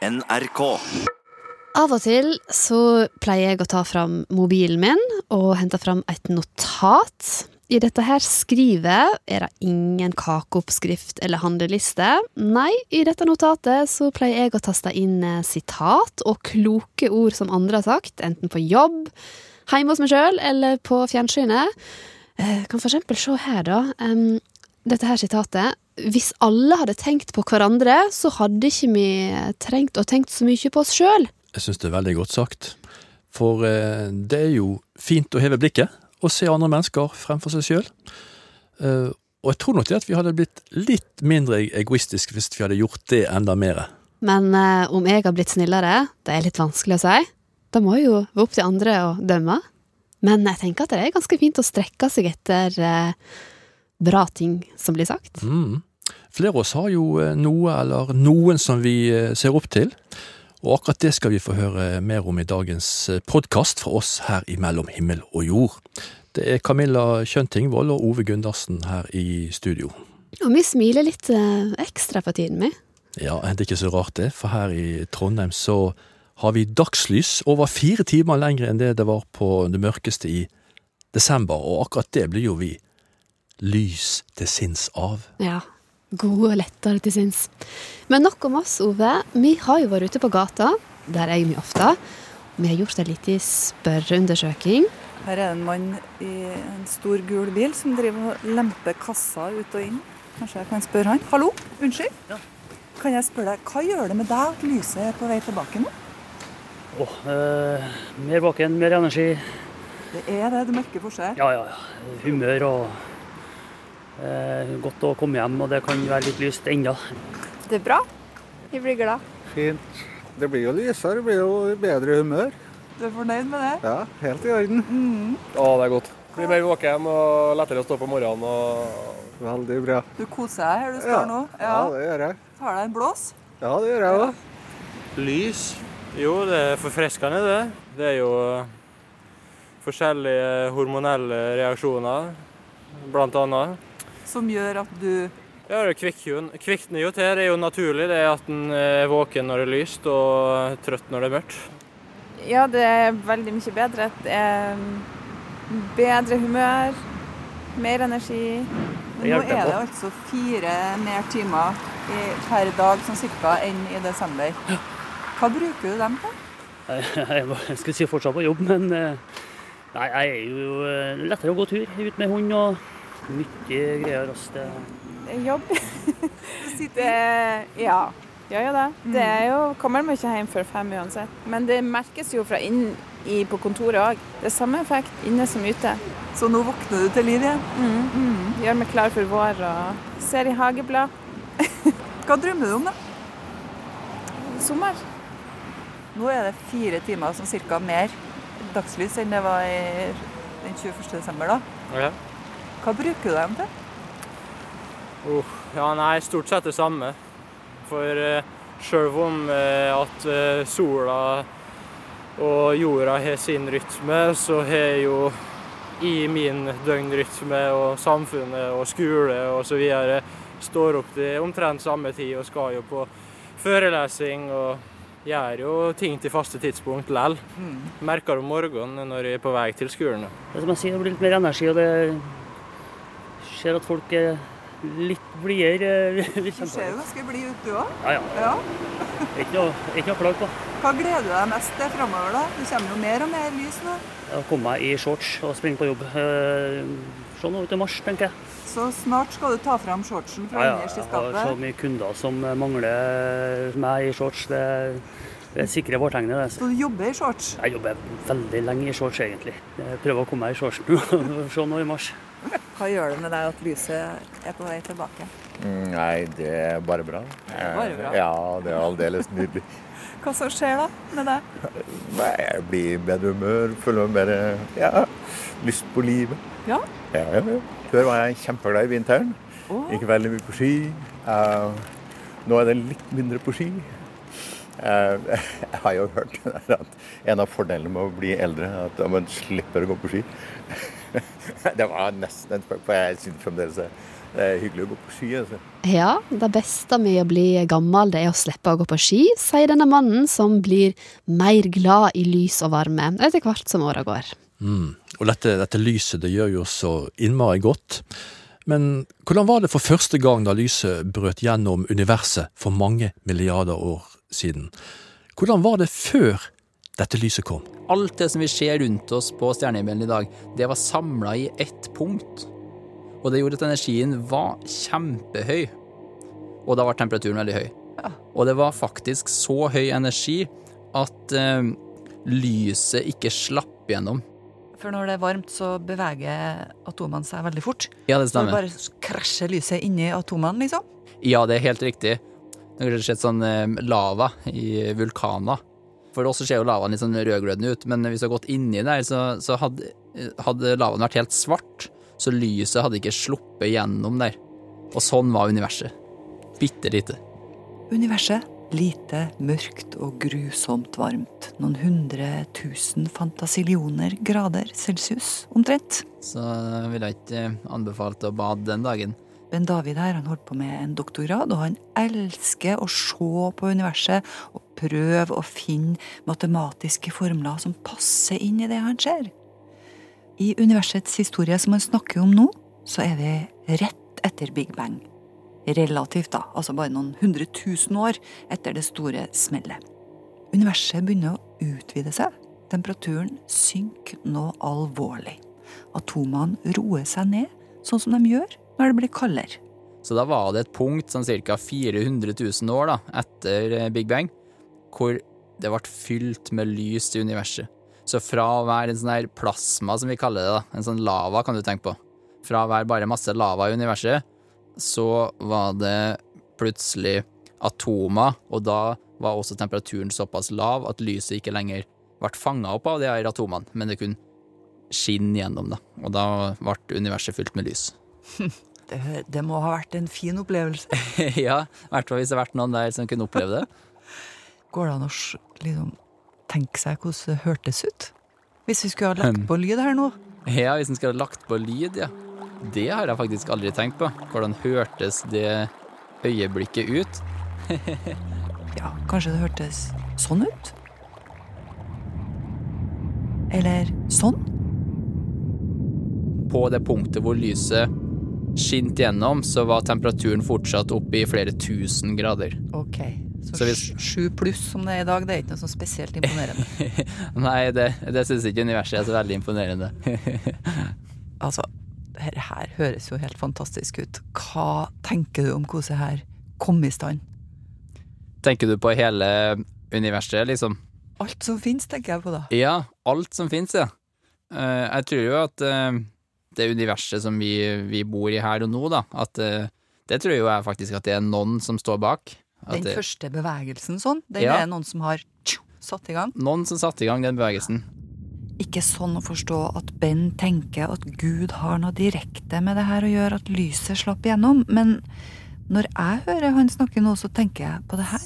NRK. Av og til så pleier jeg å ta fram mobilen min og hente fram et notat. I dette her skrivet er det ingen kakeoppskrift eller handleliste. Nei, i dette notatet så pleier jeg å taste inn eh, sitat og kloke ord som andre har sagt, enten på jobb, hjemme hos meg sjøl eller på fjernsynet. Jeg Kan for eksempel se her, da. Dette her sitatet. Hvis alle hadde tenkt på hverandre, så hadde ikke vi trengt å tenkt så mye på oss sjøl. Jeg syns det er veldig godt sagt. For eh, det er jo fint å heve blikket og se andre mennesker fremfor seg sjøl. Eh, og jeg tror nok det at vi hadde blitt litt mindre egoistiske hvis vi hadde gjort det enda mer. Men eh, om jeg har blitt snillere, det er litt vanskelig å si. Det må jo være opp til andre å dømme. Men jeg tenker at det er ganske fint å strekke seg etter eh, bra ting som blir sagt. Mm. Flere av oss har jo eh, noe eller noen som vi eh, ser opp til. Og akkurat det skal vi få høre mer om i dagens podkast fra oss her i Mellom himmel og jord. Det er Camilla Kjøntingvold og Ove Gundersen her i studio. Og vi smiler litt eh, ekstra for tiden, vi. Ja, det er ikke så rart det, for her i Trondheim så har vi dagslys over fire timer lenger enn det det var på det mørkeste i desember, og akkurat det blir jo vi lys til sinns av. Ja. Gode og lettere til sinns. Men nok om oss, Ove. Vi har jo vært ute på gata. Der er vi ofte. Vi har gjort en liten spørreundersøking. Her er det en mann i en stor gul bil som driver og lemper kasser ut og inn. Kanskje jeg kan spørre han. Hallo, unnskyld? Kan jeg spørre deg, Hva gjør det med deg at lyset er på vei tilbake nå? Åh, eh, mer baken, mer energi. Det er det du merker forskjell. Ja, ja, ja. Humør og godt å komme hjem, og det kan være litt lyst ennå. Det er bra. Vi blir glad. Fint. Det blir jo lysere, det blir jo bedre humør. Du er fornøyd med det? Ja, helt i orden. Å, det er godt. Blir mer våken og lettere å stå på morgenen. og... Veldig bra. Du koser deg her du står Ja. nå? Ja, det gjør jeg. Tar deg en blås? Ja, det gjør jeg òg. Lys? Jo, det er forfriskende, det. Det er jo forskjellige hormonelle reaksjoner, blant annet. Som gjør at du Ja, det kvikner kvikner jo til. Det er jo naturlig det at en er våken når det er lyst og trøtt når det er mørkt. Ja, det er veldig mye bedre. Det er mm, bedre humør, mer energi. Nå er det altså fire mer timer i, per dag sånn cirka enn i desember. Hva bruker du dem til? Jeg skulle si fortsatt på jobb, men eh, nei, jeg er jo eh, lettere å gå tur ut med hund og mye greier. oss Det, Jobb. det, ja, Ja, ja da. Det er jo, kommer man ikke hjem før fem uansett. Men det merkes jo fra inn i, på kontoret òg. Det er samme effekt inne som ute. Så nå våkner du til liv igjen. Mm. Gjør meg klar for vår og ser i hageblad. Hva drømmer du om, da? Sommer. Nå er det fire timer som cirka mer dagslys enn det var i den 21. desember. da. Ja. Hva bruker du dem til? Oh, ja, nei, stort sett det samme. For uh, sjøl om eh, at eh, sola og jorda har sin rytme, så har jo i min døgnrytme og samfunnet og skole osv. står opp til omtrent samme tid og skal jo på forelesing og gjør jo ting til faste tidspunkt lell. Merker det om morgenen når jeg er på vei til skolen. det er som jeg sier, det blir litt mer energi, og det ser at folk er litt blidere. eh, Du ser jo ganske blid ut, du òg. Ja, ja. Ja. Ikke noe, å klage på. Hva gleder du deg mest til framover, da? Det kommer jo mer og mer lys nå. Å komme meg i shorts og springe på jobb. Sånn ut i mars, tenker jeg. Så snart skal du ta fram shortsen fra Ja, innerst i jeg har så mye kunder som mangler meg i shorts. Det, det sikre vårtegnet. det. Så du jobber i shorts. Jeg jobber veldig lenge i shorts, egentlig. Jeg prøver å komme meg i shorts nå. Se nå i mars. Hva gjør det med deg at lyset er på vei tilbake? Mm, Nei, det er bare bra. er bare bra. Ja, det er aldeles nydelig. Hva som skjer da med deg? Nei, Jeg blir i bedre humør, føler meg mer ja, lyst på livet. Ja? Ja, ja, ja. Før var jeg kjempeglad i vinteren. Gikk veldig mye på ski. Uh, nå er det litt mindre på ski. Eh, jeg har jo hørt at en av fordelene med å bli eldre er at man slipper å gå på ski. det var nesten en spøk, for jeg syns fremdeles det er hyggelig å gå på ski, altså. Ja, det beste med å bli gammel, det er å slippe å gå på ski, sier denne mannen som blir mer glad i lys og varme etter hvert som åra går. Mm. Og dette, dette lyset det gjør jo så innmari godt. Men hvordan var det for første gang da lyset brøt gjennom universet for mange milliarder år siden? Hvordan var det før dette lyset kom? Alt det som vi ser rundt oss på stjernehimmelen i dag, det var samla i ett punkt. Og det gjorde at energien var kjempehøy. Og da var temperaturen veldig høy. Og det var faktisk så høy energi at eh, lyset ikke slapp gjennom. For når det er varmt, så beveger atomene seg veldig fort. Ja, det stemmer. Så det bare krasjer lyset inni atomene, liksom. Ja, det er helt riktig. Det har kanskje sett sånn eh, lava i vulkaner. For oss også ser jo lavaen litt sånn rødglødende ut, men hvis du har gått inni der, så, så hadde, hadde lavaen vært helt svart. Så lyset hadde ikke sluppet gjennom der. Og sånn var universet. Bitte lite. Universet lite, mørkt og grusomt varmt. Noen hundre tusen fantasillioner grader celsius, omtrent. Så ville jeg ikke eh, anbefalt å bade den dagen. Men David her, han holdt på med en doktorgrad, og han elsker å se på universet og prøve å finne matematiske formler som passer inn i det han ser. I universets historie som han snakker om nå, så er vi rett etter Big Bang. Relativt, da, altså bare noen hundre tusen år etter det store smellet. Universet begynner å utvide seg. Temperaturen synker nå alvorlig. Atomene roer seg ned, sånn som de gjør når det blir kaldere. Så da var det et punkt sånn ca. 400 000 år da, etter Big Bang, hvor det ble fylt med lys i universet. Så fra å være en sånn her plasma, som vi kaller det, da, en sånn lava kan du tenke på, fra å være bare masse lava i universet, så var det plutselig atomer, og da var også temperaturen såpass lav at lyset ikke lenger ble fanga opp av de her atomene, men det kunne skinne gjennom, da. Og da ble universet fylt med lys. Det, det må ha vært en fin opplevelse. ja, i hvert fall hvis det har vært noen der som kunne oppleve det. Går det an å liksom, tenke seg hvordan det hørtes ut? Hvis vi skulle ha lagt på lyd her nå? Ja, hvis en skulle ha lagt på lyd, ja. Det har jeg faktisk aldri tenkt på. Hvordan hørtes det øyeblikket ut? Ja, kanskje det hørtes sånn ut? Eller sånn? På det punktet hvor lyset skinte gjennom, så var temperaturen fortsatt oppe i flere tusen grader. Ok. Så, sju pluss som det er i dag, det er ikke noe sånn spesielt imponerende. Nei, det, det syns ikke universet er så veldig imponerende. altså, dette her høres jo helt fantastisk ut. Hva tenker du om hvordan det her kom i stand? Tenker du på hele universet, liksom? Alt som finnes, tenker jeg på da. Ja, alt som fins, ja. Eh, jeg tror jo at eh, det universet som vi, vi bor i her og nå, da, at eh, det tror jo jeg faktisk at det er noen som står bak. At Den det, første bevegelsen sånn, den Ja. er noen som har tju, satt i gang. noen som satte i gang den bevegelsen. Ikke sånn å forstå at Ben tenker at Gud har noe direkte med det her å gjøre, at lyset slapp igjennom, men når jeg hører han snakke nå, så tenker jeg på det her.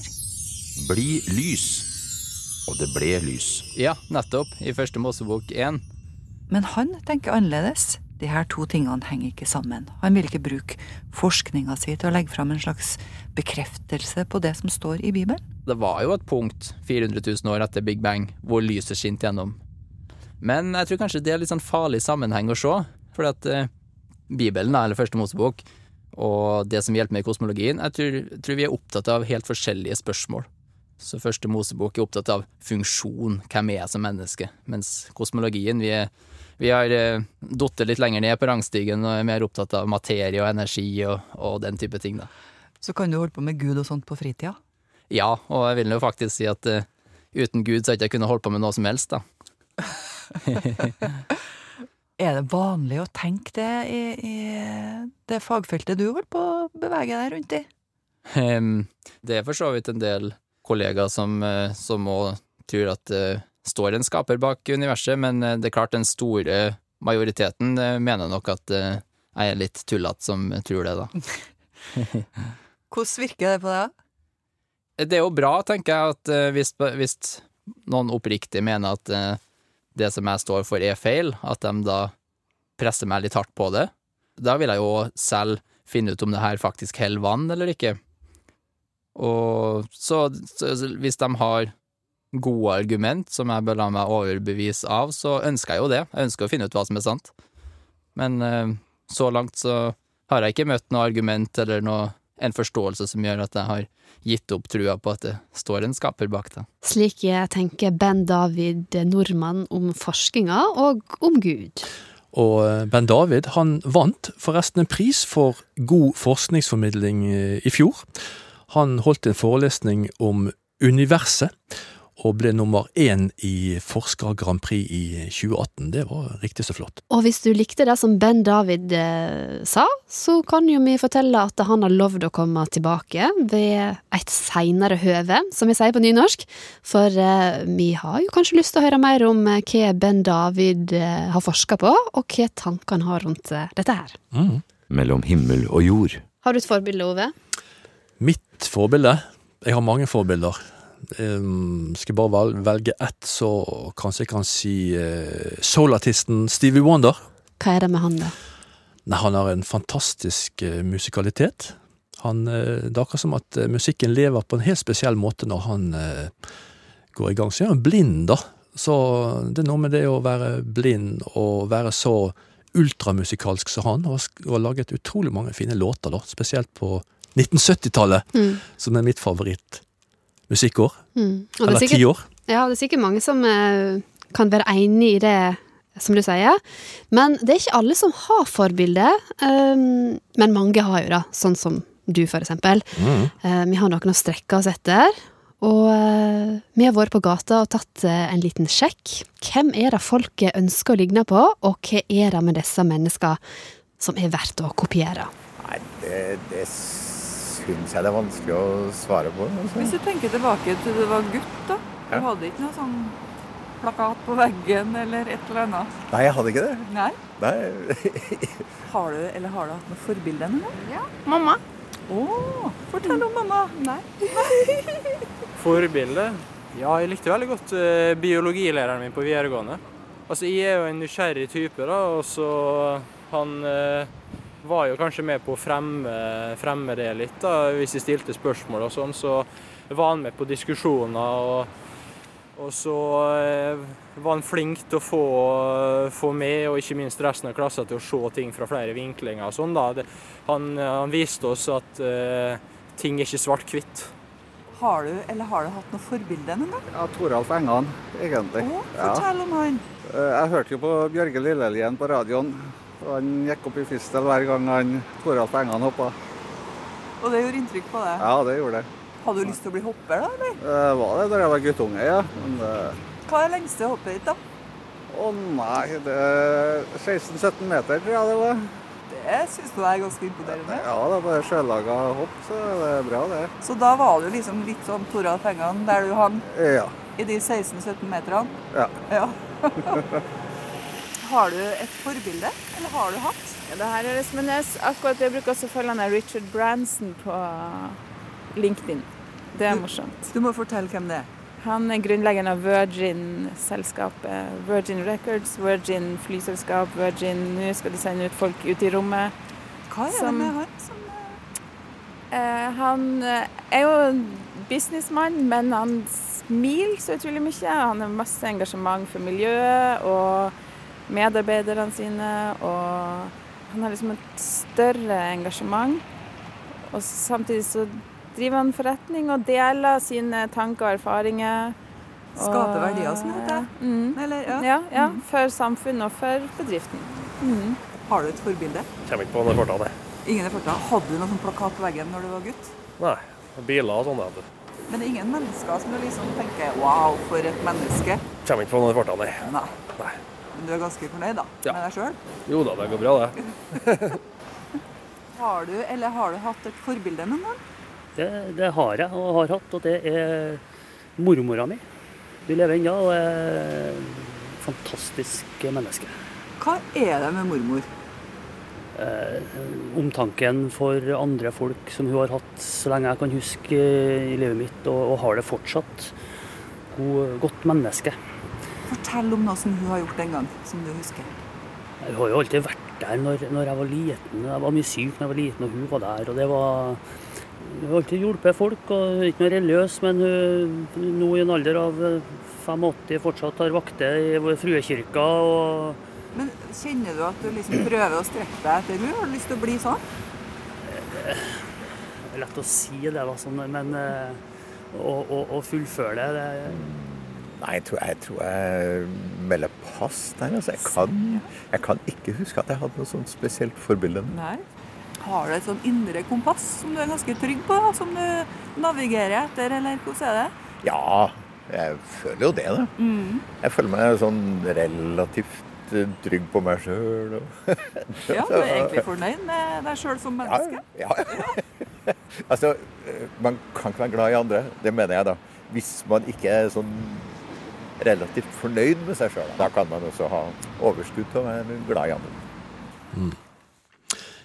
Bli lys. Og det ble lys. Ja, nettopp. I første Mosebok 1. Men han tenker annerledes. De her to tingene henger ikke sammen. Han vil ikke bruke forskninga si til å legge fram en slags bekreftelse på det som står i Bibelen. Det var jo et punkt 400 000 år etter Big Bang hvor lyset skinte gjennom. Men jeg tror kanskje det er litt sånn farlig sammenheng å se. For at eh, Bibelen, eller Første Mosebok, og det som hjelper med kosmologien, jeg tror, tror vi er opptatt av helt forskjellige spørsmål. Så Første Mosebok er opptatt av funksjon, hvem er jeg som menneske, mens kosmologien, vi, er, vi har eh, datt litt lenger ned på rangstigen og er mer opptatt av materie og energi og, og den type ting, da. Så kan du holde på med Gud og sånt på fritida. Ja, og jeg vil jo faktisk si at uh, uten Gud så hadde jeg ikke kunnet holde på med noe som helst, da. Er det vanlig å tenke det i, i det fagfeltet du holder på å bevege deg rundt i? Um, det er for så vidt en del kollegaer som, som også tror at det står en skaper bak universet, men eh, det er klart den store majoriteten eh, mener nok at eh, jeg er litt tullete som tror det, da. Hvordan virker det på deg? Det er jo bra, tenker jeg, at hvis, hvis noen oppriktig mener at det som jeg står for er feil, at de da presser meg litt hardt på det. Da vil jeg jo selv finne ut om det her faktisk holder vann eller ikke. Og så, så hvis de har gode argument som jeg bør la meg overbevise av, så ønsker jeg jo det. Jeg ønsker å finne ut hva som er sant. Men eh, så langt så har jeg ikke møtt noe argument eller noe, en forståelse som gjør at jeg har gitt opp trua på at det står en skaper bak det. Slik jeg tenker Ben David Nordmann om forskninga og om Gud. Og eh, Ben David han vant forresten en pris for god forskningsformidling eh, i fjor. Han holdt en forelesning om universet, og ble nummer én i Forsker Grand Prix i 2018. Det var riktig så flott. Og hvis du likte det som Ben David eh, sa, så kan jo vi fortelle at han har lovd å komme tilbake ved et seinere høve, som vi sier på nynorsk. For eh, vi har jo kanskje lyst til å høre mer om eh, hva Ben David har forska på, og hva tankene han har rundt dette her. Mm. Mellom himmel og jord. Har du et forbilde, Ove? Mitt forbilde? Jeg har mange forbilder. Skal jeg bare velge ett, så kanskje jeg kan si uh, soulartisten Stevie Wonder. Hva er det med han, da? Nei, han har en fantastisk eh, musikalitet. Han, eh, det er akkurat som at eh, musikken lever på en helt spesiell måte når han eh, går i gang. Så er han blind, da. Så det er noe med det å være blind og være så ultramusikalsk som han, og, har laget utrolig mange fine låter, da. Spesielt på 1970-tallet, Mm. som er mitt favorittmusikkår. Mm. Er Eller sikkert- tiår. Ja, det er sikkert mange som eh, kan være enig i det, som du sier. Men det er ikke alle som har forbilde. Um, men mange har jo det, sånn som du, for eksempel. Mm. Uh, vi har noen å strekke oss etter. Og eh, vi har vært på gata og tatt eh, en liten sjekk. Hvem er det folket ønsker å ligne på, og hva er det med disse menneskene som er verdt å kopiere? Nei, det, det syns jeg det er vanskelig å svare på. Altså. Hvis du tenker tilbake til du var gutt, da. Du Ja. hadde ikke noe sånn plakat på veggen eller et eller annet? Nei, jeg hadde ikke det. Nei. Nei. Har du, eller har du hatt noe forbilde ennå? Ja. Mamma. Å, fortell om mamma. Nei. Forbilde? Ja, jeg likte veldig godt eh, biologilæreren min på videregående. Altså, jeg er jo en nysgjerrig type, da, og så han eh, var jo kanskje med på å fremme, fremme det litt, da, hvis jeg stilte spørsmål og sånn. Så var han med på diskusjoner, og, og så eh, var han flink til å få, få med, og ikke minst resten av klassen, til å se ting fra flere vinklinger og sånn. da. Det, han, han viste oss at eh, ting er ikke svart-hvitt. Har du, eller har du hatt noe forbilde ennå? Ja, Toralf Engan, egentlig. Å, Ja. fortell om han. Eh, Jeg hørte jo på Bjørge Lillelien på radioen. Og Han gikk opp i fistel hver gang han Toralf Engan hoppa. Og det gjorde inntrykk på deg. Ja, det gjorde det. Hadde du lyst til å bli hopper, da? eller? Det var det da jeg var guttunge, ja. Men det Hva er lengste hoppet ditt, da? Å nei, det er 16-17 meter, tror jeg det var. Det syns du er ganske imponerende. Ja, det er bare sjølaga hopp, så det er bra, det. Så da var du liksom litt sånn Toralf Engan, der du hang Ja. i de 16-17 meterne? Ja. Ja. har du et forbilde, eller har du hatt? Ja, det her er liksom en nes. akkurat jeg bruker også å følge han der Richard Branson på LinkedIn. Det er morsomt. Du må fortelle hvem det er. Han er grunnleggeren av Virgin-selskapet. Virgin Records, Virgin flyselskap, Virgin Nå skal de sende ut folk ut i rommet. Hva er det med han som Eh, han eh, er jo businessmann, men han smiler så utrolig mye. Han har masse engasjement for miljøet og medarbeiderne sine. Og han har liksom et større engasjement. Og samtidig så driver han forretning og deler sine tanker og erfaringer. Skaper Og- verdier, som det heter? Mm. Eller, ja. Ja, ja, Mm. for samfunnet og for bedriften. Mm. Har du et forbilde? Kommer ikke på noe fortall, det. Ingen fortall. Hadde du noen sånn plakat på veggen når du var gutt? Nei. Biler og sånn. Men det er ingen mennesker som du liksom tenker wow, for et menneske. Kommer ikke på noe fortall, nei. Nei. Nei. Men du er ganske fornøyd da, Ja. med deg sjøl? Jo da, det går bra, det. Har du, eller har du hatt et forbilde noen gang? Det, det har jeg og har hatt, og det er mormora mi. Hun lever ennå og er et fantastisk menneske. Hva er det med mormor? Eh, omtanken for andre folk som hun har hatt så lenge jeg kan huske i livet mitt, og, og har det fortsatt. God, godt menneske. Fortell om noe som hun har gjort en gang, som du husker. Hun har jo alltid vært der når, når jeg var liten. Jeg var mye syk når jeg var liten, og hun var der. og det var Hun har alltid hjulpet folk, og ikke noe religiøs, men hun nå i en alder av 85 fortsatt har vakter i Fruekirka. og Men kjenner du at du liksom prøver å strekke deg etter henne? Har du lyst til å bli sånn? Det er lett å si det, sånn, men eh, å, å, å fullføre det, det Nei, jeg tror jeg, tror jeg melder pass der. Altså. Jeg, kan, jeg kan ikke huske at jeg hadde noe sånt spesielt forbilde. Nei. Har du et sånn indre kompass som du er ganske trygg på? Som du navigerer etter, eller hvordan er det? Ja, jeg føler jo det, da. Mm. Jeg føler meg sånn relativt eh, trygg på meg sjøl. Ja, du er egentlig fornøyd med deg sjøl som menneske? Ja, ja. altså, eh, man kan ikke være glad i andre. Det mener jeg, da. Hvis man ikke er sånn relativt fornøyd med seg sjøl. Da kan man også ha overskudd til å være glad i andre.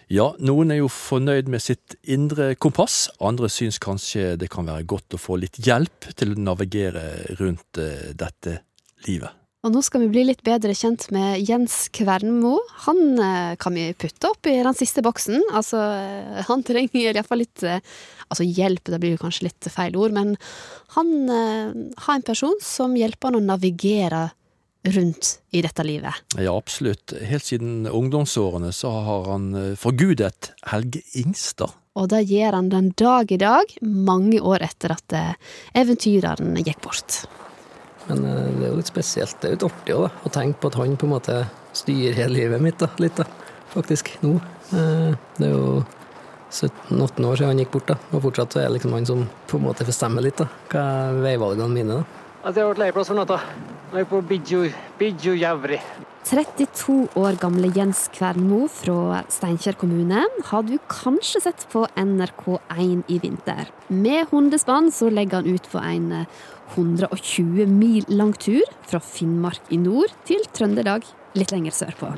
Ja, noen er jo fornøyd med sitt indre kompass, andre syns kanskje det kan være godt å få litt hjelp til å navigere rundt eh, dette livet. Og nå skal vi bli litt bedre kjent med Jens Kvernmo. Han eh, kan vi putte opp i den siste boksen. Altså, eh, han trenger iallfall litt eh, Altså hjelp, det blir jo kanskje litt feil ord, men han har en person som hjelper han å navigere rundt i dette livet. Ja, absolutt. Helt siden ungdomsårene så har han forgudet Helge Ingstad. Og det gjør han den dag i dag, mange år etter at eventyreren gikk bort. Men eh, det er jo litt spesielt. Det er jo litt artig også, da, å tenke på at han på en måte styrer hele livet mitt da, litt, da, faktisk, nå. Eh, Det er jo 17-18 år siden han gikk bort, da, og fortsatt så er det liksom han som på en måte bestemmer litt, da. Hva er veivalgene mine, da. At jeg vært leieplass for natta. Nå er jeg på Bidjo, Jævri. 32 år gamle Jens Kvernmo fra Steinkjer kommune har du kanskje sett på NRK1 i vinter. Med hundespann så legger han ut på en eh, 120 mil lang tur fra Finnmark i nord til Trøndelag litt lenger sørpå.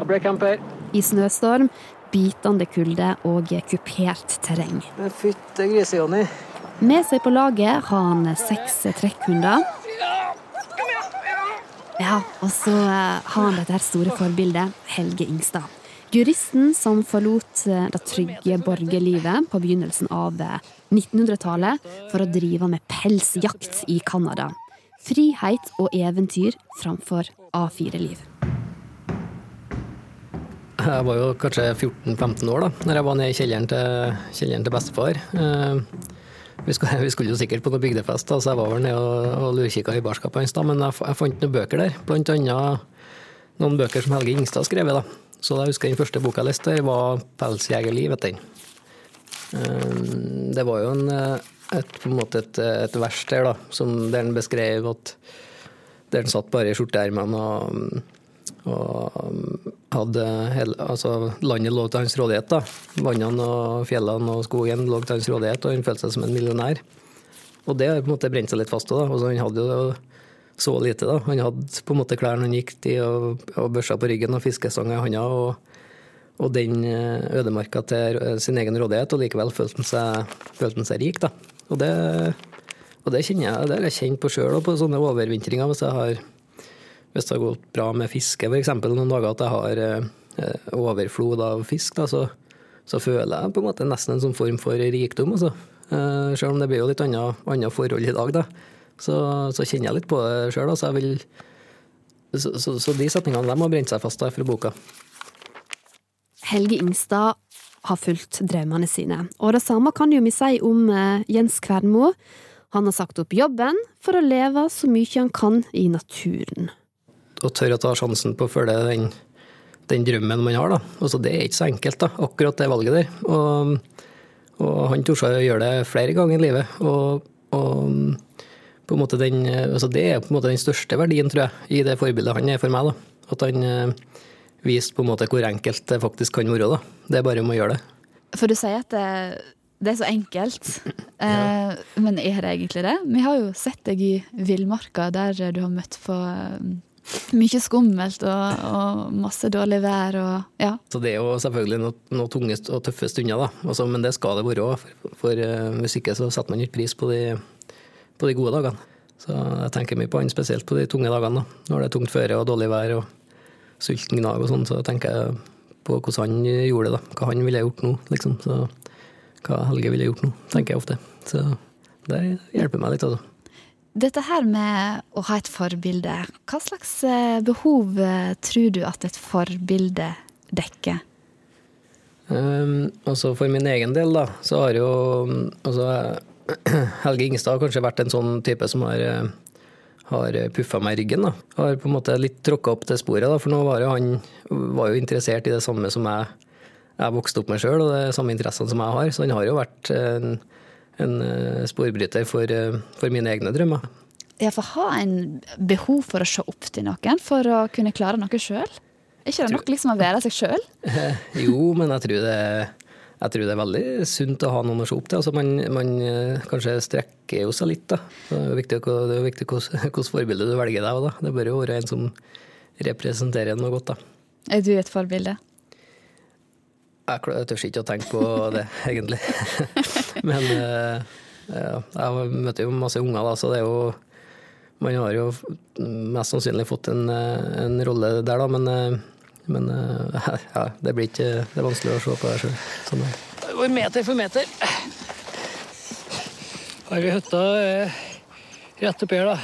I snøstorm, bitende kulde og kupert terreng. Fytte grise, Jonny. Med seg på laget har han seks trekkhunder. Ja, og så eh, har han dette her store forbildet, Helge Ingstad. Juristen som forlot eh, det trygge borgerlivet på begynnelsen av eh, 1900-tallet for å drive med pelsjakt i Canada. Frihet og eventyr framfor A4-liv. Jeg var jo kanskje 14-15 år da når jeg var nede i kjelleren til, kjelleren til bestefar. Vi skulle, vi skulle jo sikkert på noe bygdefest, så så jeg var vel nede og, og lurkikka i barskapet hans. Men jeg, jeg fant noen bøker der, blant annet noen bøker som Helge Ingstad har skrevet. da. Så jeg husker den første boka jeg leste, der var 'Pelsjegerliv'. etter den. Eh, Det var jo en, eh, et, på en måte et, et vers der da, som, der han beskrev at der han satt bare i skjorteermene og, og hadde hele, altså landet lå til hans rådighet. da. Vannene og fjellene og skogen lå til hans rådighet, og han følte seg som en millionær. Og det har på en måte brent seg litt fast da. Altså, han hadde jo så lite. da. Han hadde på en måte klærne han gikk i, og, og børsa på ryggen og fiskestanga i hånda. Og, og den eh, ødemarka til eh, sin egen rådighet, og likevel følte han seg, følte han seg rik. da. Og det, og det kjenner jeg, det har jeg kjent på sjøl, på sånne overvintringer. Hvis jeg har hvis det har gått bra med fiske, f.eks. noen dager at jeg har eh, overflod av fisk, da, så, så føler jeg på en måte nesten en sånn form for rikdom. Altså. Eh, selv om det blir jo litt annet, forhold i dag, da. Så, så kjenner jeg litt på det sjøl. Altså, så, så, så de setningene de har brent seg fast der fra boka. Helge Ingstad har fulgt drømmene sine. Og det samme kan jo vi si om eh, Jens Kvernmo. Han har sagt opp jobben for å leve så mye han kan i naturen. Å tør å ta sjansen på å følge den, den drømmen man har, da. Altså, det er ikke så enkelt, da, akkurat det valget der. Og, og han torde å gjøre det flere ganger i livet. Og, og på en måte den, altså det er på en måte den største verdien, tror jeg, i det forbildet han er for meg. da. At han eh, viste på en måte hvor enkelt det faktisk kan være. da. Det er bare om å gjøre det. For du sier at det, det er så enkelt, eh, men er det egentlig det? Vi har jo sett deg i villmarka, der du har møtt på mye skummelt og, og masse dårlig vær og ja. Så det er jo selvfølgelig noen noe tunge og tøffe stunder, da. Altså, men det skal det være òg, for, for uh, hvis ikke så setter man ikke pris på de, på de gode dagene. Så jeg tenker mye på han, spesielt på de tunge dagene. da. Når det er tungt føre og dårlig vær og sulten gnag og sånn, så tenker jeg på hvordan han gjorde det, da. Hva han ville gjort nå, liksom. Så hva Helge ville gjort nå, tenker jeg ofte. Så det hjelper meg litt, altså. Dette her med å ha et forbilde, hva slags eh, behov eh, tror du at et forbilde dekker? Um, altså For min egen del, da, så har jo altså, Helge Ingstad kanskje vært en sånn type som har, eh, har puffa meg i ryggen. da. Har på en måte litt tråkka opp det sporet, da, for nå var jo han var jo interessert i det samme som jeg, jeg vokste opp med sjøl, og det samme interessene som jeg har. Så han har jo vært en, en eh, sporbryter for, eh, for mine egne drømmer. Ja, for ha en behov for å se opp til noen, for å kunne klare noe sjøl? Er ikke det nok liksom å være seg sjøl? jo, men jeg tror, det, jeg tror det er veldig sunt å ha noen å se opp til. Altså man, man eh, kanskje strekker jo seg litt, da. Det er jo viktig, det er viktig hvilket forbilde du velger deg. Da. Det bør jo være en som representerer noe godt. da. Er du et forbilde? Jeg tør ikke å tenke på det, egentlig. Men eh, ja, jeg møter jo masse unger, da, så det er jo Man har jo mest sannsynlig fått en, eh, en rolle der, da, men, eh, men ja, det blir ikke Det er vanskelig å se på det sjøl. Sånn går meter for meter. Har vi hytta rett oppi her, da.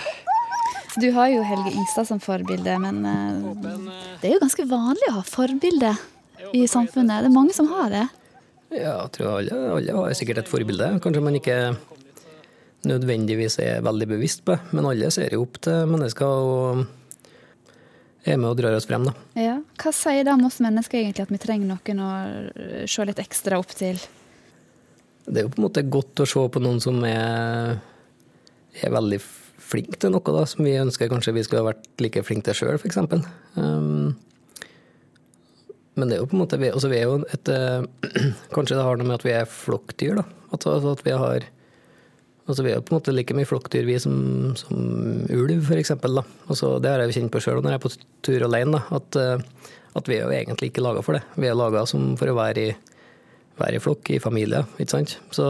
Du har jo Helge Ingstad som forbilde, men det er jo ganske vanlig å ha forbilde i samfunnet. Det er mange som har det. Ja, jeg tror alle, alle har sikkert et forbilde. Kanskje man ikke nødvendigvis er veldig bevisst på det, men alle ser jo opp til mennesker og er med og drar oss frem, da. Ja. Hva sier det om oss mennesker egentlig, at vi trenger noen å se litt ekstra opp til? Det er jo på en måte godt å se på noen som er, er veldig flink til noe, da, som vi ønsker kanskje vi skulle ha vært like flinke til sjøl, f.eks. Um, men det er jo på en måte altså vi er jo et eh, Kanskje det har noe med at vi er flokkdyr, da. Altså at vi har Altså Vi er jo på en måte like mye flokkdyr vi som, som ulv, f.eks. Altså, det har jeg jo kjent på sjøl når jeg er på tur alene. Da, at, eh, at vi er jo egentlig ikke laga for det. Vi er laga for å være i, være i flokk, i familie. ikke sant? Så,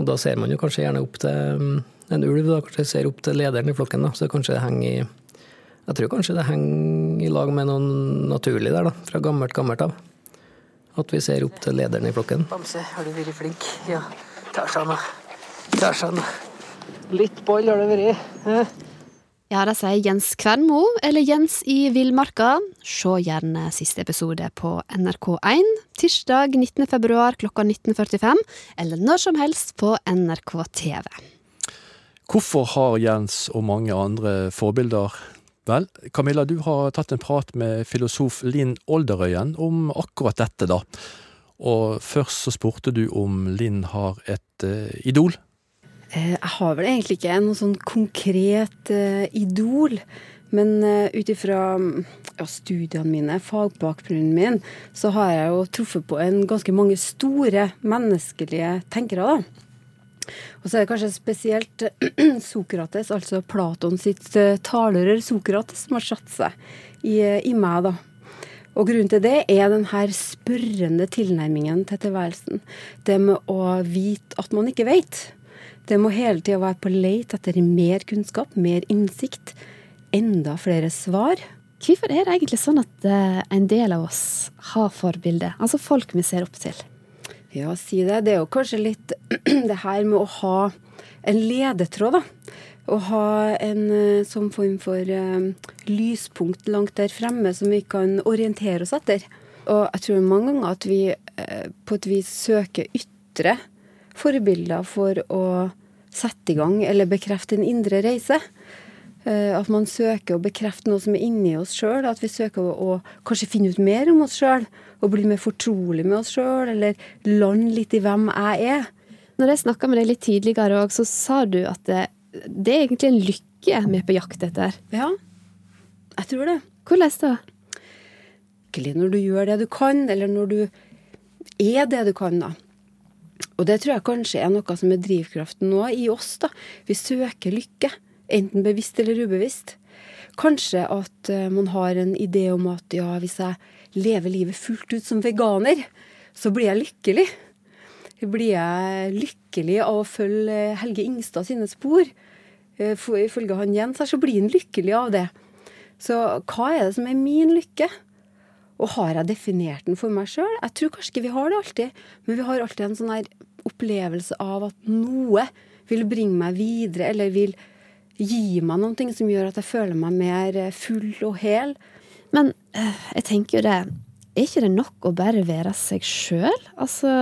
og da ser man jo kanskje gjerne opp til mm, en ulv, da, kanskje ser opp til lederen i flokken. da, Så kanskje det henger i Jeg tror kanskje det henger i lag med noe naturlig der, da, fra gammelt, gammelt av. At vi ser opp til lederen i flokken. Bamse, har du vært flink? Ja. Tarzan, da. Tarzan. Litt boll har det vært. Ja, det sier Jens Kvernmo, eller Jens i Villmarka. Se gjerne siste episode på NRK1 tirsdag 19. februar klokka 19.45, eller når som helst på NRK TV. Hvorfor har Jens og mange andre forbilder? Vel, Camilla, du har tatt en prat med filosof Linn Olderøyen om akkurat dette, da. Og først så spurte du om Linn har et eh, idol. Eh, Jeg har vel egentlig ikke noe sånn konkret eh, idol. Men uh, ut ifra ja, studiene mine, fagbakgrunnen min, så har jeg jo truffet på en ganske mange store menneskelige tenkere, da. Og så er det kanskje spesielt Sokrates, altså Platon sitt eh, talerør Sokrates, som har satt seg i, eh, i meg, da. Og grunnen til det er den her spørrende tilnærmingen til tilværelsen. Det med å vite at man ikke vet. Det må hele tida være på leit etter mer kunnskap, mer innsikt, enda flere svar. Hvorfor er det egentlig sånn at eh, en del av oss har forbilder? Altså folk vi ser opp til? Ja, si det. Det er jo kanskje litt det her med å ha en ledetråd, da. Å ha en sånn form for eh, lyspunkt langt der fremme som vi kan orientere oss etter. Og jeg tror mange ganger at vi uh, på et vis søker ytre forbilder for å sette i gang eller bekrefte en indre reise. Eh, At man søker å bekrefte noe som er inni oss sjøl. At vi søker å, å kanskje finne ut mer om oss sjøl. Og bli mer fortrolig med oss sjøl, eller lande litt i hvem jeg er. Når jeg snakka med deg litt tidligere òg, så sa du at det, det er egentlig en lykke vi er på jakt etter. Ja, jeg tror det. Hvordan da? Lykkelig når du gjør det du kan, eller når du er det du kan, da. Og det tror jeg kanskje er noe som er drivkraften nå i oss, da. Vi søker lykke. Enten bevisst eller ubevisst. Kanskje at eh, man har en idé om at ja, hvis jeg lever livet fullt ut som veganer, så blir jeg lykkelig. Blir jeg lykkelig av å følge Helge Ingstad sine spor? Eh, Ifølge han Jens her, så blir han lykkelig av det. Så hva er det som er min lykke? Og har jeg definert den for meg sjøl? Jeg tror kanskje ikke vi har det alltid, men vi har alltid en sånn her opplevelse av at noe vil bringe meg videre, eller vil gi meg noen ting som gjør at jeg føler meg mer eh, full og hel. Men eh, jeg tenker jo det Er ikke det nok å bare være seg sjøl? Altså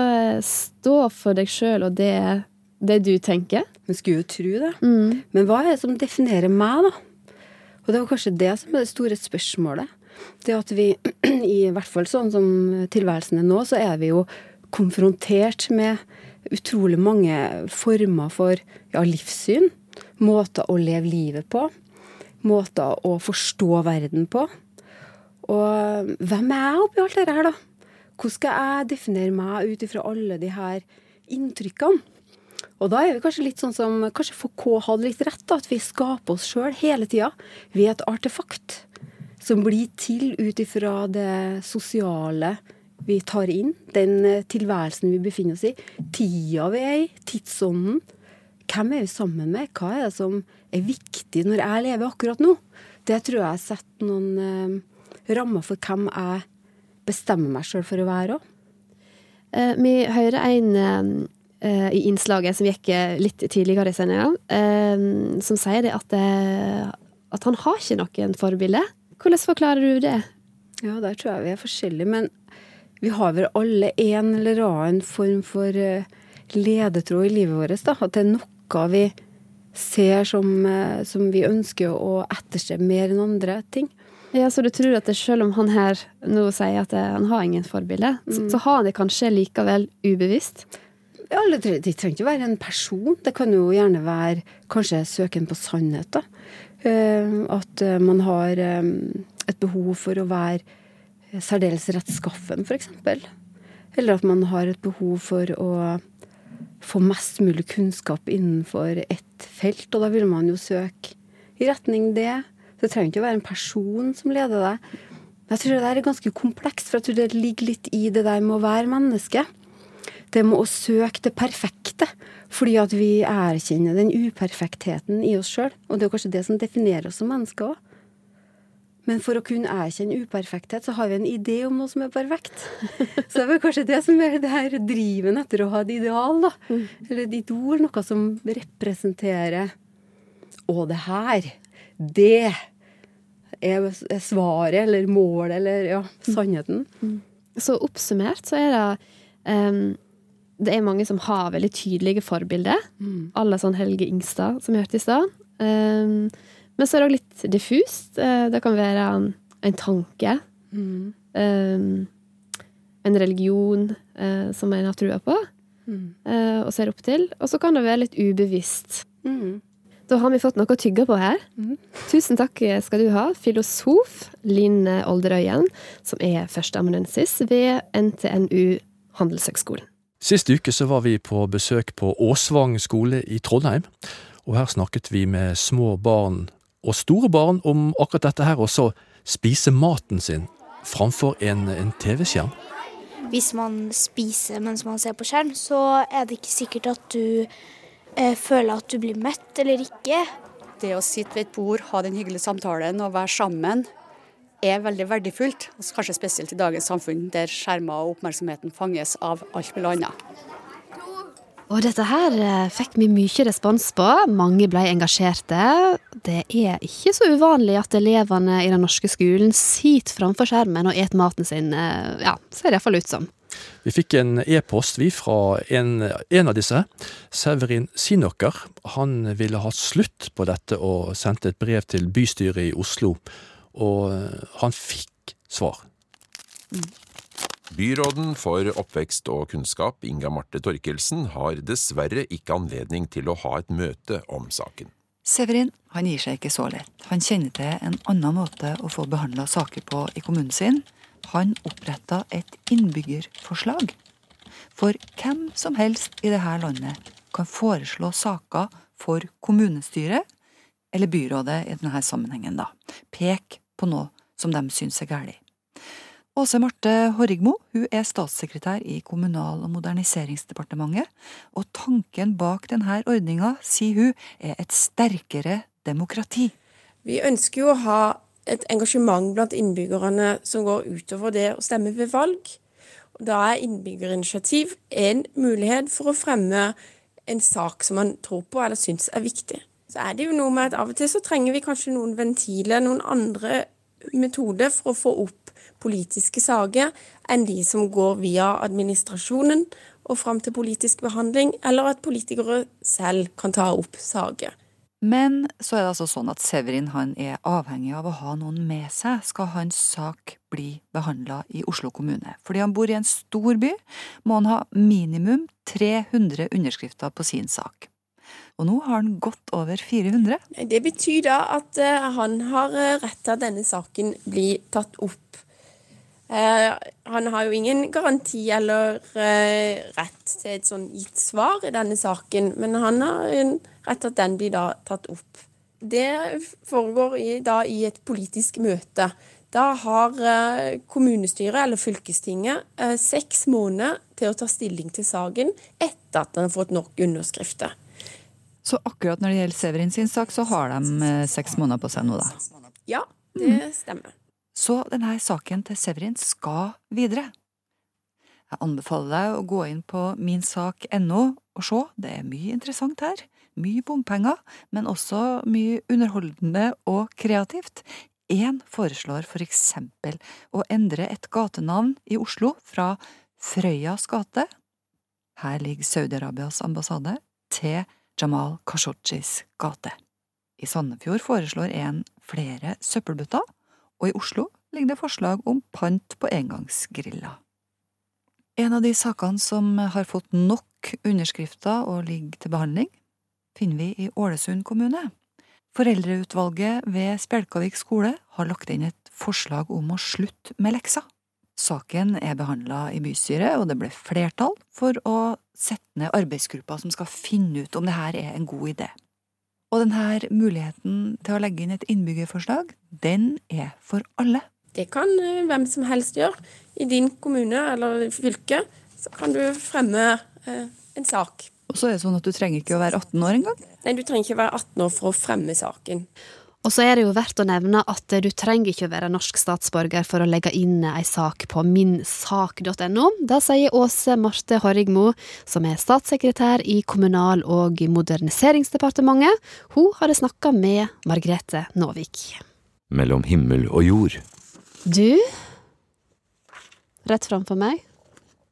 stå for deg sjøl og det, det du tenker? Man skulle jo tro det. Men hva er det som definerer meg, da? Og det var kanskje det som er det store spørsmålet. Det at vi, i hvert fall sånn som tilværelsen er nå, så er vi jo konfrontert med utrolig mange former for ja, livssyn. Måter å leve livet på. Måter å forstå verden på. Og hvem er jeg oppi alt dette her, da? Hvordan skal jeg definere meg ut ifra alle de her inntrykkene? Og da er vi kanskje litt sånn som Kanskje Foucault hadde litt rett, da, at vi skaper oss sjøl hele tida. Er et artefakt som blir til ut ifra det sosiale vi tar inn. Den tilværelsen vi befinner oss i. Tida vi er i. Tidsånden. Hvem er vi sammen med? Hva er det som er viktig når jeg lever akkurat nå? Det tror jeg setter noen eh, rammer for hvem jeg bestemmer meg sjøl for å være òg. Eh, vi hører en eh, i innslaget som gikk eh, litt tidligere i sendinga, eh, som sier det at, eh, at han har ikke noen forbilde. Hvordan forklarer du det? Ja, der tror jeg vi er forskjellige. Men vi har vel alle en eller annen form for eh, ledetråd i livet vårt. Da. At det er noe vi ser som, eh, som vi ønsker å etterstrebe mer enn andre ting. Ja, Så du tror at det, selv om han her nå sier at han har ingen forbilde, så, så har han det kanskje likevel ubevisst? Ja, det, trenger ikke være en person. Det kan jo gjerne være kanskje søken på sannhet. da. Eh, At eh, man har et behov for å være særdeles rettskaffen, f.eks. Eller at man har et behov for å få mest mulig kunnskap innenfor ett felt, og da vil man jo søke i retning det. Det trenger ikke å være en person som leder deg. Jeg tror det der er ganske komplekst, for jeg tror det ligger litt i det der med å være menneske. Det med å søke det perfekte, fordi at vi erkjenner den uperfektheten i oss sjøl. Og det er kanskje det som definerer oss som mennesker òg. Men for å kunne erkjenne uperfekthet, så har vi en idé om noe som er perfekt. Så det er vel kanskje det som er det her driven etter å ha et ideal, da. Eller et idol. Noe som representerer Å, det her, det er svaret, eller målet, eller ja, sannheten. Så oppsummert så er det um, Det er mange som har veldig tydelige forbilder. Alle sånn Helge Ingstad, som vi hørte i stad. Em, men så er det òg litt diffust. Eh, Det kan være en, en tanke. Mm. em, en religion eh, som en har trua på, Mm. eh, og ser opp til. Og så kan det være litt ubevisst. Mm. Da har vi fått noe å tygge på her. Tusen takk skal du ha, filosof Linn Olderøyen, som er førsteamanuensis ved NTNU Handelshøgskolen. Sist uke så var vi på besøk på Åsvang skole i Trondheim, og her snakket vi med små barn og store barn om akkurat dette her, og så spise maten sin framfor en, en TV-skjerm. Hvis man spiser mens man ser på skjerm, så er det ikke sikkert at du eh, føler at du blir mett eller ikke. Det å sitte ved et bord, ha den hyggelige samtalen og være sammen, er veldig verdifullt. Kanskje spesielt i dagens samfunn, der skjermer og oppmerksomheten fanges av alt mulig annet. Og dette her eh, fikk vi mye respons på. Mange ble engasjerte. Det er ikke så uvanlig at elevene i den norske skolen sitter framfor skjermen og et maten sin. eh, Ja, ser det iallfall ut som. Vi fikk en e-post vi fra en, en av disse, Severin Sinoker. Han ville ha slutt på dette og sendte et brev til bystyret i Oslo, og eh, han fikk svar. Byråden for oppvekst og kunnskap, Inga Marte Torkelsen, har dessverre ikke anledning til å ha et møte om saken. Severin han gir seg ikke så lett. Han kjenner til en annen måte å få behandla saker på i kommunen sin. Han oppretta et innbyggerforslag. For hvem som helst i dette landet kan foreslå saker for kommunestyret, eller byrådet i denne sammenhengen, da. Pek på noe som de syns er galt. Åse Marte Horrigmo hun er statssekretær i Kommunal- og moderniseringsdepartementet, og tanken bak denne ordninga, sier hun, er et sterkere demokrati. Vi ønsker jo å ha et engasjement blant innbyggerne som går utover det å stemme ved valg. Da er innbyggerinitiativ en mulighet for å fremme en sak som man tror på eller syns er viktig. Så er det jo noe med at av og til så trenger vi kanskje noen ventiler, noen andre metoder for å få opp politiske saker enn de som går via administrasjonen og fram til politisk behandling, eller at politikere selv kan ta opp saker. Men så er det altså sånn at Severin han er avhengig av å ha noen med seg skal hans sak bli behandla i Oslo kommune. Fordi han bor i en stor by, må han ha minimum 300 underskrifter på sin sak. Og nå har han godt over 400. Det betyr da at eh, han har eh, rett til at denne saken blir tatt opp. Eh, han har jo ingen garanti eller eh, rett til et sånn gitt svar i denne saken, men han har en rett til at den blir da tatt opp. Det foregår i, da i et politisk møte. Da har eh, kommunestyret eller fylkestinget seks måneder til å ta stilling til saken etter at den har fått nok underskrifter. Så akkurat når det gjelder Severin sin sak, så har de seks måneder på seg nå, da. Ja, det stemmer. Så denne saken til Severin skal videre. Jeg anbefaler deg å gå inn på minsak.no og se, det er mye interessant her. Mye bompenger, men også mye underholdende og kreativt. Én foreslår for eksempel å endre et gatenavn i Oslo fra Frøyas gate, her ligger Saudi-Arabias ambassade, til Jamal Khashoggis gate. I Sandefjord foreslår en flere søppelbøtter, og i Oslo ligger det forslag om pant på engangsgriller. En av de sakene som har fått nok underskrifter og ligger til behandling, finner vi i Ålesund kommune. Foreldreutvalget ved Spjelkavik skole har lagt inn et forslag om å slutte med lekser. Saken er behandla i bystyret, og det ble flertall for å sette ned arbeidsgruppa som skal finne ut om dette er en god idé. Og denne muligheten til å legge inn et innbyggerforslag, den er for alle. Det kan eh, hvem som helst gjøre. I din kommune eller fylke så kan du fremme eh, en sak. Og så er det sånn at du trenger ikke å være 18 år engang? Nei, du trenger ikke å være 18 år for å fremme saken. Og så er det jo verdt å nevne at du trenger ikke å være norsk statsborger for å legge inn ei sak på minsak.no. Det sier Åse Marte Horrigmo, som er statssekretær i Kommunal- og moderniseringsdepartementet. Hun hadde snakka med Margrethe Nåvik. Mellom himmel og jord. Du, rett framfor meg,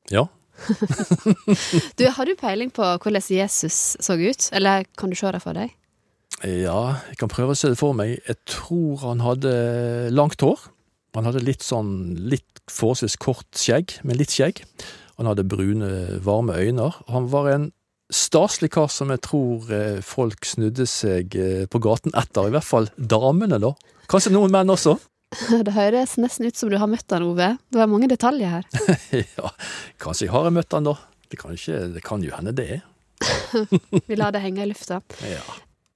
Ja. du, har du peiling på hvordan Jesus så ut? Eller kan du se det for deg? Ja, jeg kan prøve å se det for meg. Jeg tror han hadde langt hår. Han hadde litt sånn litt forholdsvis kort skjegg, men litt skjegg. Han hadde brune, varme øyne. Han var en staselig kar som jeg tror eh, folk snudde seg eh, på gaten etter. I hvert fall damene, da. Kanskje noen menn også. Det høres nesten ut som du har møtt han, Ove. Det var mange detaljer her. ja, kanskje jeg har møtt han, da. Det kan, ikke, det kan jo hende det. Vi lar det henge i lufta. Ja.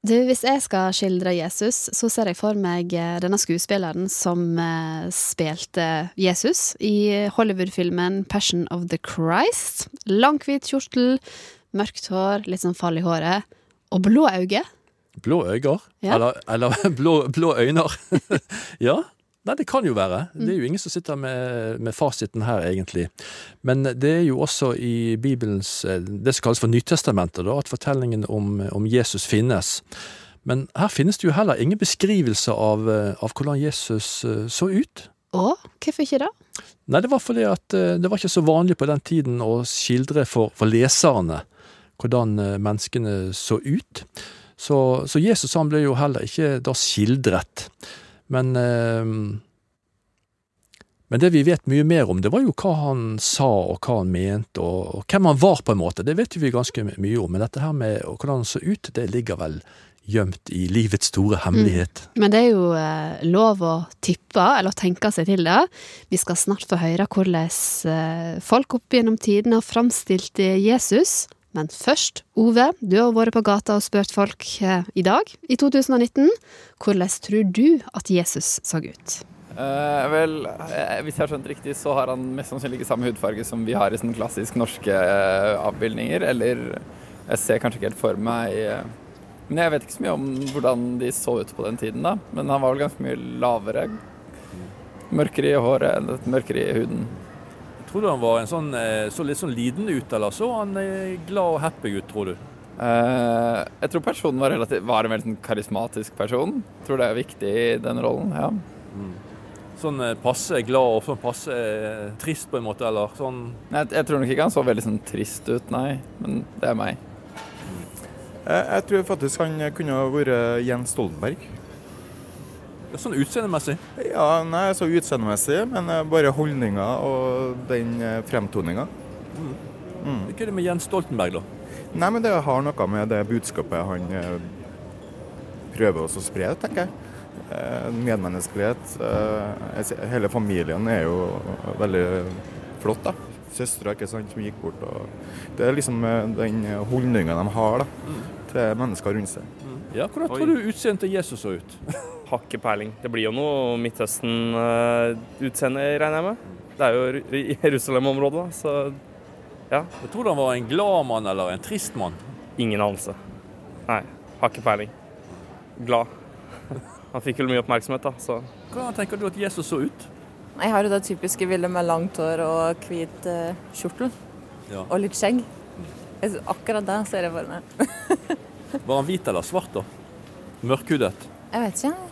Du, hvis jeg skal skildre Jesus, så ser jeg for meg eh, denne skuespilleren som eh, spilte Jesus i Hollywood-filmen Passion of the Christ. Lang, hvit kjortel, mørkt hår, litt sånn fall i håret, og blå øyne. Blå øyne? Ja. Eller, eller blå, blå øyne. ja, Nei, det kan jo være. Det er jo ingen som sitter med, med fasiten her, egentlig. Men det er jo også i Bibelens, eh, det som kalles for Nytestamentet, da, at fortellingen om, om Jesus finnes. Men her finnes det jo heller ingen beskrivelse av, eh, av hvordan Jesus eh, så ut. Å, hvorfor ikke det? Nei, det var fordi at det var ikke så vanlig på den tiden å skildre for, for leserne hvordan menneskene så ut. Så, så Jesus han ble jo heller ikke da skildret. Men, eh, men det vi vet mye mer om, det var jo hva han sa og hva han mente, og, hvem han var på en måte. Det vet vi ganske mye om. Men dette her med hvordan han så ut, det ligger vel gjemt i livets store hemmelighet. Men det er jo eh, lov å tippe, eller tenke seg til det. Vi skal snart få høre hvordan eh, folk opp gjennom tidene har framstilt eh, Jesus. Men først, Ove, du har vært på gata og spurt folk eh, i dag, i 2019. Hvordan tror du at Jesus så ut? Eh, vel, eh, hvis jeg har skjønt riktig, så har han mest sannsynlig ikke samme hudfarge som vi har i sånne klassisk norske eh, avbildninger. Eller jeg ser kanskje ikke helt for meg Men jeg vet ikke så mye om hvordan de så ut på den tiden, da. Men han var vel ganske mye lavere. Mørkere i håret mørkere i huden. Tror du han var en sånn, eh, så litt sånn lidende ut, eller så han er glad og happy ut, tror du? Uh, jeg tror personen var, relativt, var en veldig sånn karismatisk person. Jeg tror det er viktig i den rollen, ja. Sånn eh, passe glad og sånn passe eh, trist på en måte, eller sånn Nei, Jeg, jeg tror nok ikke han så veldig sånn trist ut, nei. Men det er meg. Jeg, jeg tror faktisk han kunne ha vært Jens Stoltenberg. Sånn utseendemessig? Ja, nei, så utseendemessig, men eh, bare holdninga og den eh, fremtoninga. Mm. Mm. Hva er det med Jens Stoltenberg, da? Nei, men det har noe med det budskapet han eh, prøver også å spre, tenker jeg. Eh, Medmenneskelighet. eh, Hele familien er jo veldig flott, da. Søstera sant, som gikk bort. Og det er liksom den holdninga de har da, til mennesker rundt seg. Ja, Hvordan tror du utseendet til Jesus så ut? Har ikke peiling. Det blir jo noe Midtøsten-utseende, regner jeg med. Det er jo i Jerusalem-området, så ja. Jeg tror han var en glad mann eller en trist mann. Ingen anelse. Nei, har ikke peiling. Glad. Han fikk vel mye oppmerksomhet, da, så Hvordan tenker du at Jesus så ut? Jeg har jo det typiske bildet med langt hår og hvit uh, kjortel. Ja. Og litt skjegg. Akkurat det ser jeg for meg. Var han hvit eller svart, da? Mørkhudet? Jeg vet ikke.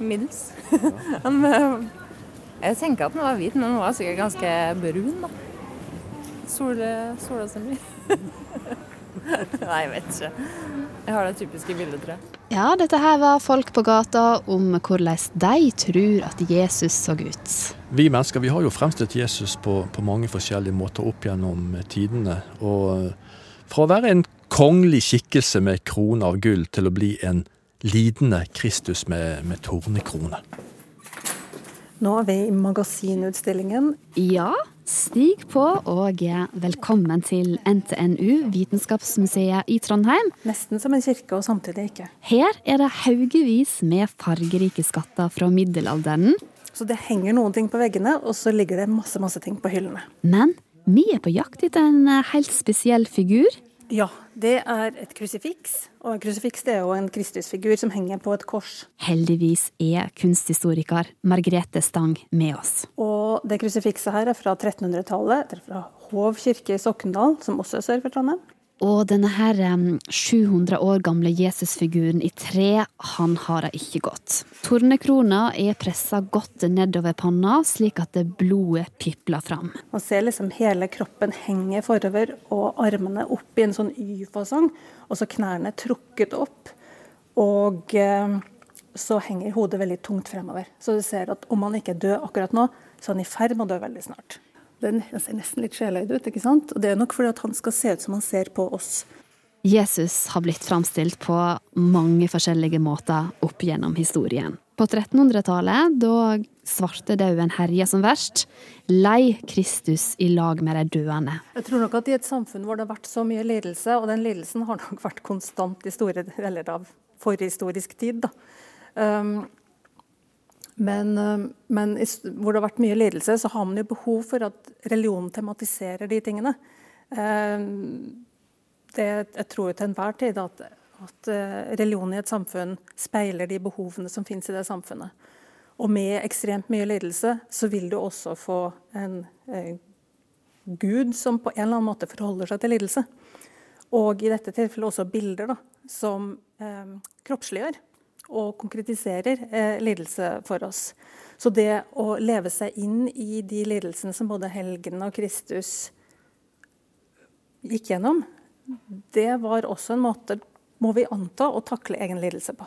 Middels. Han, eh, jeg tenker at den var hvit, men den var sikkert ganske brun, da. Sole, sola som blir. Nei, jeg vet ikke. Jeg har det typiske bildet, tror jeg. Ja, dette her var folk på gata om hvordan de tror at Jesus så ut. Vi mennesker vi har jo fremstilt Jesus på, på mange forskjellige måter opp gjennom tidene. Og fra å være en kongelig skikkelse med krone av gull til å bli en lidende Kristus med, med tornekrone. Nå er vi i magasinutstillingen. Ja, stig på og velkommen til NTNU, Vitenskapsmuseet i Trondheim. Nesten som en kirke, og samtidig ikke. Her er det haugevis med fargerike skatter fra middelalderen. Så det henger noen ting på veggene, og så ligger det masse, masse ting på hyllene. Men vi er på jakt etter en helt spesiell figur. Ja, det er et krusifiks. Og en krusifiks det er jo en Kristusfigur som henger på et kors. Heldigvis er kunsthistoriker Margrethe Stang med oss. Og det krusifikset her er fra 1300-tallet. Det er fra Hov kirke i Sokndal, som også er sør for Trondheim. Og denne her em, 700 år gamle Jesusfiguren i tre, han har det ikke godt. Tornekrona er pressa godt nedover panna, slik at det blodet pipler fram. Man ser liksom hele kroppen henge forover, og armene opp i en sånn Y-fasong. Og så knærne trukket opp. Og så henger hodet veldig tungt fremover. Så du ser at om han ikke død akkurat nå, så er han i ferd med å dø veldig snart. Den ser nesten litt sjeløyd ut, ikke sant? Og det er nok fordi at han skal se ut som han ser på oss. Jesus har blitt framstilt på mange forskjellige måter opp gjennom historien. På 1300-tallet, da svartedauden herja som verst, lei Kristus i lag med de døende. Jeg tror nok at i et samfunn hvor det har vært så mye lidelse, og den lidelsen har nok vært konstant i store deler av forhistorisk tid, da. Um, men, um, men hvor det har vært mye lidelse, så har man jo behov for at religionen tematiserer de tingene. Um, det, jeg tror jo til enhver tid at, at eh, religion i et samfunn speiler de behovene som finnes i det samfunnet. Og med ekstremt mye lidelse, så vil du også få en eh, Gud som på en eller annen måte forholder seg til lidelse. Og i dette tilfellet også bilder da, som eh, kroppsliggjør og konkretiserer eh, lidelse for oss. Så det å leve seg inn i de lidelsene som både helgen og Kristus gikk gjennom, det var også en måte, må vi anta, å takle egen lidelse på.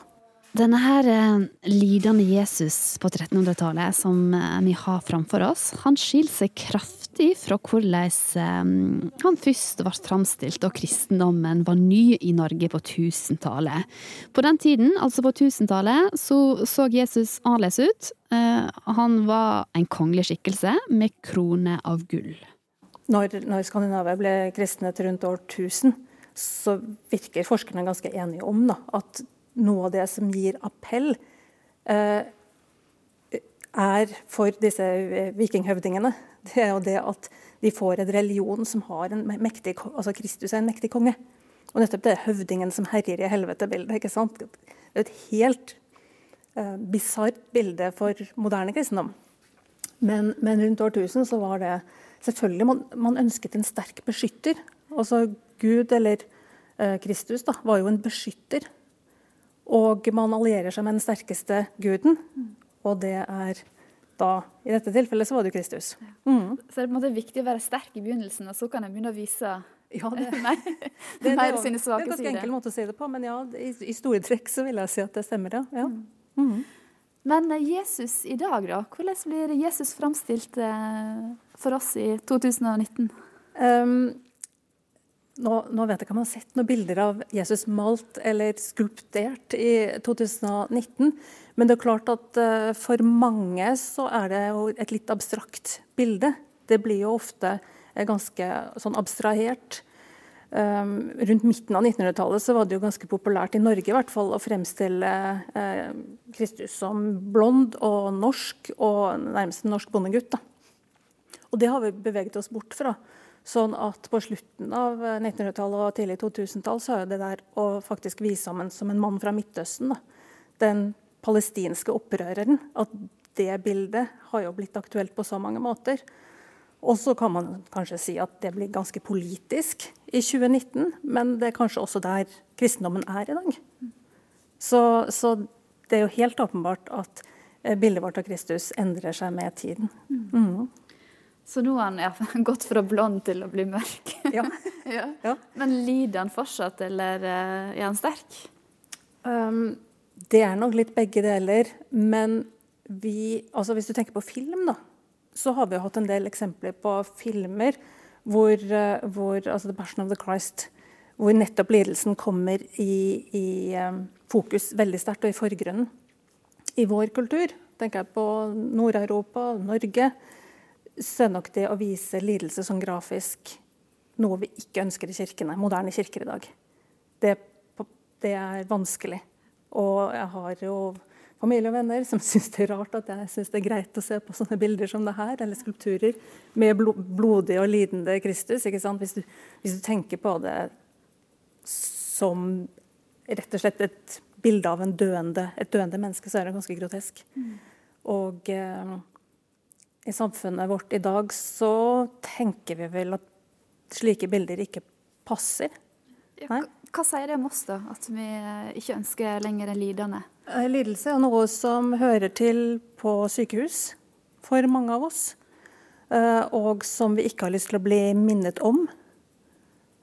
Denne her eh, lidende Jesus på 1300-tallet som eh, vi har framfor oss, han skiller seg kraftig fra hvordan eh, han først ble framstilt og kristendommen var ny i Norge på 1000-tallet. På den tiden, altså på 1000-tallet, så så Jesus annerledes ut. Eh, han var en kongelig skikkelse med krone av gull. Når, når Skandinavia ble kristnet rundt år 1000, så virker forskerne ganske enige om da, at noe av det som gir appell, eh, er for disse eh, vikinghøvdingene. Det er jo det at de får en religion som har en mektig Altså Kristus er en mektig konge. Og nettopp det er høvdingen som herjer i helvete-bildet. ikke sant? Det er et helt eh, bisart bilde for moderne kristendom. Men, men, rundt årtusen så var det selvfølgelig man, man ønsket en sterk beskytter. Altså Gud, eller eh, Kristus, da, var jo en beskytter. Og man allierer seg med den sterkeste guden, og det er da I dette tilfellet så var det Kristus. Mm. Så det er på en måte viktig å være sterk i begynnelsen, og så kan en begynne å vise ja, det, Nei, det, mer det, sine det er en ganske enkel måte å si det på, men ja, i, i store trekk så vil jeg si at det stemmer, ja. ja. Mhm. Men eh, Jesus i dag, da? Hvordan blir Jesus framstilt eh, for oss i 2019? Um, nå, nå vet jeg ikke om man har sett noen bilder av Jesus malt eller skulptert i 2019. Men det er klart at eh, for mange så er det jo et litt abstrakt bilde. Det blir jo ofte eh, ganske sånn abstrahert. Um, rundt midten av 1900-tallet så var det jo ganske populært i Norge i hvert fall å fremstille eh, Kristus som blond og norsk og nærmest en norsk bondegutt. da. Og det har vi beveget oss bort fra. Sånn at på slutten av 1900-tallet og tidlig 2000-tall så er det der å faktisk vise ham en- som en mann fra Midtøsten, da. den palestinske opprøreren, at det bildet har jo blitt aktuelt på så mange måter. Og så kan man kanskje si at det blir ganske politisk i 2019, men det er kanskje også der kristendommen er i dag. Så, så det er jo helt åpenbart at eh, bildet vårt av Kristus endrer seg med tiden. Mhm. Så nå har han ja, gått fra blond til å bli mørk. Ja. Men lider han fortsatt, eller eh, er han sterk? Um, det er nok litt begge deler. Men vi, altså hvis du tenker på film, da, så har vi hatt en del eksempler på filmer hvor, eh, hvor altså The Passion of the Christ, hvor nettopp lidelsen kommer i, i um, fokus veldig sterkt og i forgrunnen. I vår kultur, tenker jeg på Nord-Europa, Norge, så er nok det å vise lidelse som grafisk noe vi ikke ønsker i kirkene, moderne kirker i dag. Det, det er vanskelig. Og jeg har jo familie og venner som syns det er rart at jeg syns det er greit å se på sånne bilder som det her, eller skulpturer med blodig og lidende Kristus. ikke sant? Hvis du, hvis du tenker på det som rett og slett et bilde av en døende, et døende menneske, så er det ganske grotesk. Og eh, i samfunnet vårt i dag så tenker vi vel at slike bilder ikke passer. Nei? Hva sier det om oss, da? At vi eh, ikke ønsker lenger en lidende? Eh, Lidelse er noe som hører til på sykehus for mange av oss. eh, Og som vi ikke har lyst til å bli minnet om.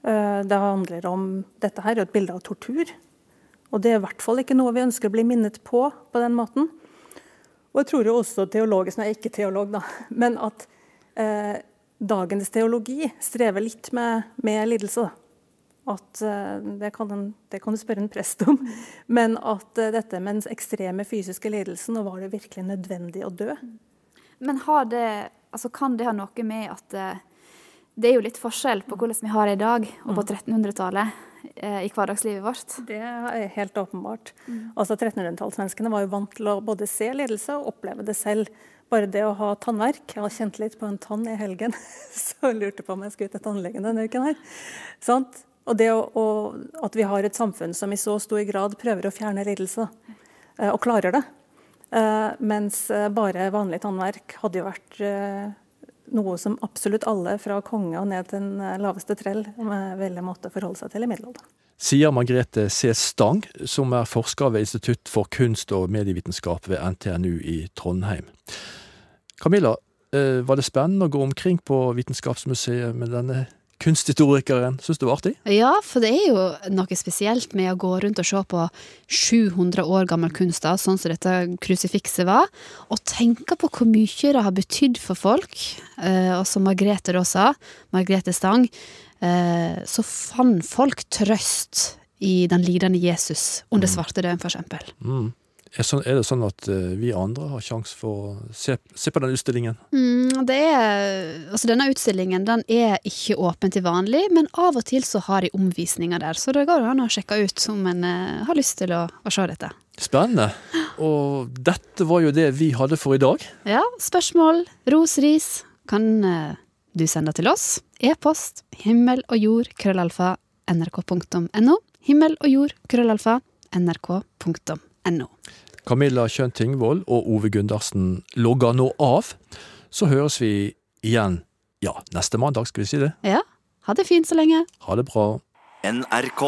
Det handler om Dette her er et bilde av tortur. Og det er i hvert fall ikke noe vi ønsker å bli minnet på på den måten. Og jeg tror jo også teologisk, er ikke teolog, da, men at eh, dagens teologi strever litt med, med lidelse. At, eh, det, kan en, det kan du spørre en prest om. Men at eh, dette med den ekstreme fysiske lidelsen, og var det virkelig nødvendig å dø? Men har det, altså kan det ha noe med at eh, det er jo litt forskjell på hvordan vi har det i dag og på 1300-tallet eh, i hverdagslivet vårt? Det er helt åpenbart. Altså 1300-tallsmenneskene var jo vant til å både se lidelse og oppleve det selv. Bare det å ha tannverk Jeg har kjent litt på en tann i helgen, så lurte på om jeg skulle ut til tannlegen denne uken her. Sånt? Og det å, å, at vi har et samfunn som i så stor grad prøver å fjerne lidelse, eh, og klarer det. Eh, mens eh, bare vanlig tannverk hadde jo vært eh, noe som absolutt alle, fra konge og ned til den eh, laveste trell, ville måtte forholde seg til i middelalderen. Sier Margrethe C. Stang, som er forsker ved Institutt for kunst og medievitenskap ved NTNU i Trondheim. Camilla, eh, var det spennende å gå omkring på Vitenskapsmuseet med denne kunsthistorikeren? Syns du det var artig? Ja, for det er jo noe spesielt med å gå rundt og se på 700 år gammel kunst, da, sånn som dette krusifikset var, og tenke på hvor mye det har betydd for folk. Eh, og som Margrethe da sa, Margrethe Stang, eh, så fant folk trøst i den lidende Jesus under svartedauden, for eksempel. Mm. Er, sånn, er det sånn at eh, vi andre har sjanse for å se, se på den utstillingen? Mm, det er, altså denne utstillingen den er ikke åpen til vanlig, men av og til så har de omvisninger der, så det går an å sjekke ut om en eh, har lyst til å, å se dette. Spennende. Og dette var jo det vi hadde for i dag. Ja, spørsmål, ros, ris kan eh, du sende til oss. E-post himmel og jord, krøllalfa, nrk.no. Himmel og jord, krøllalfa, nrk.no. Camilla Kjønn Tingvold og Ove Gundersen logger nå av. Så høres vi igjen ja, neste mandag, skal vi si det? Ja, ha det fint så lenge. Ha det bra. NRK.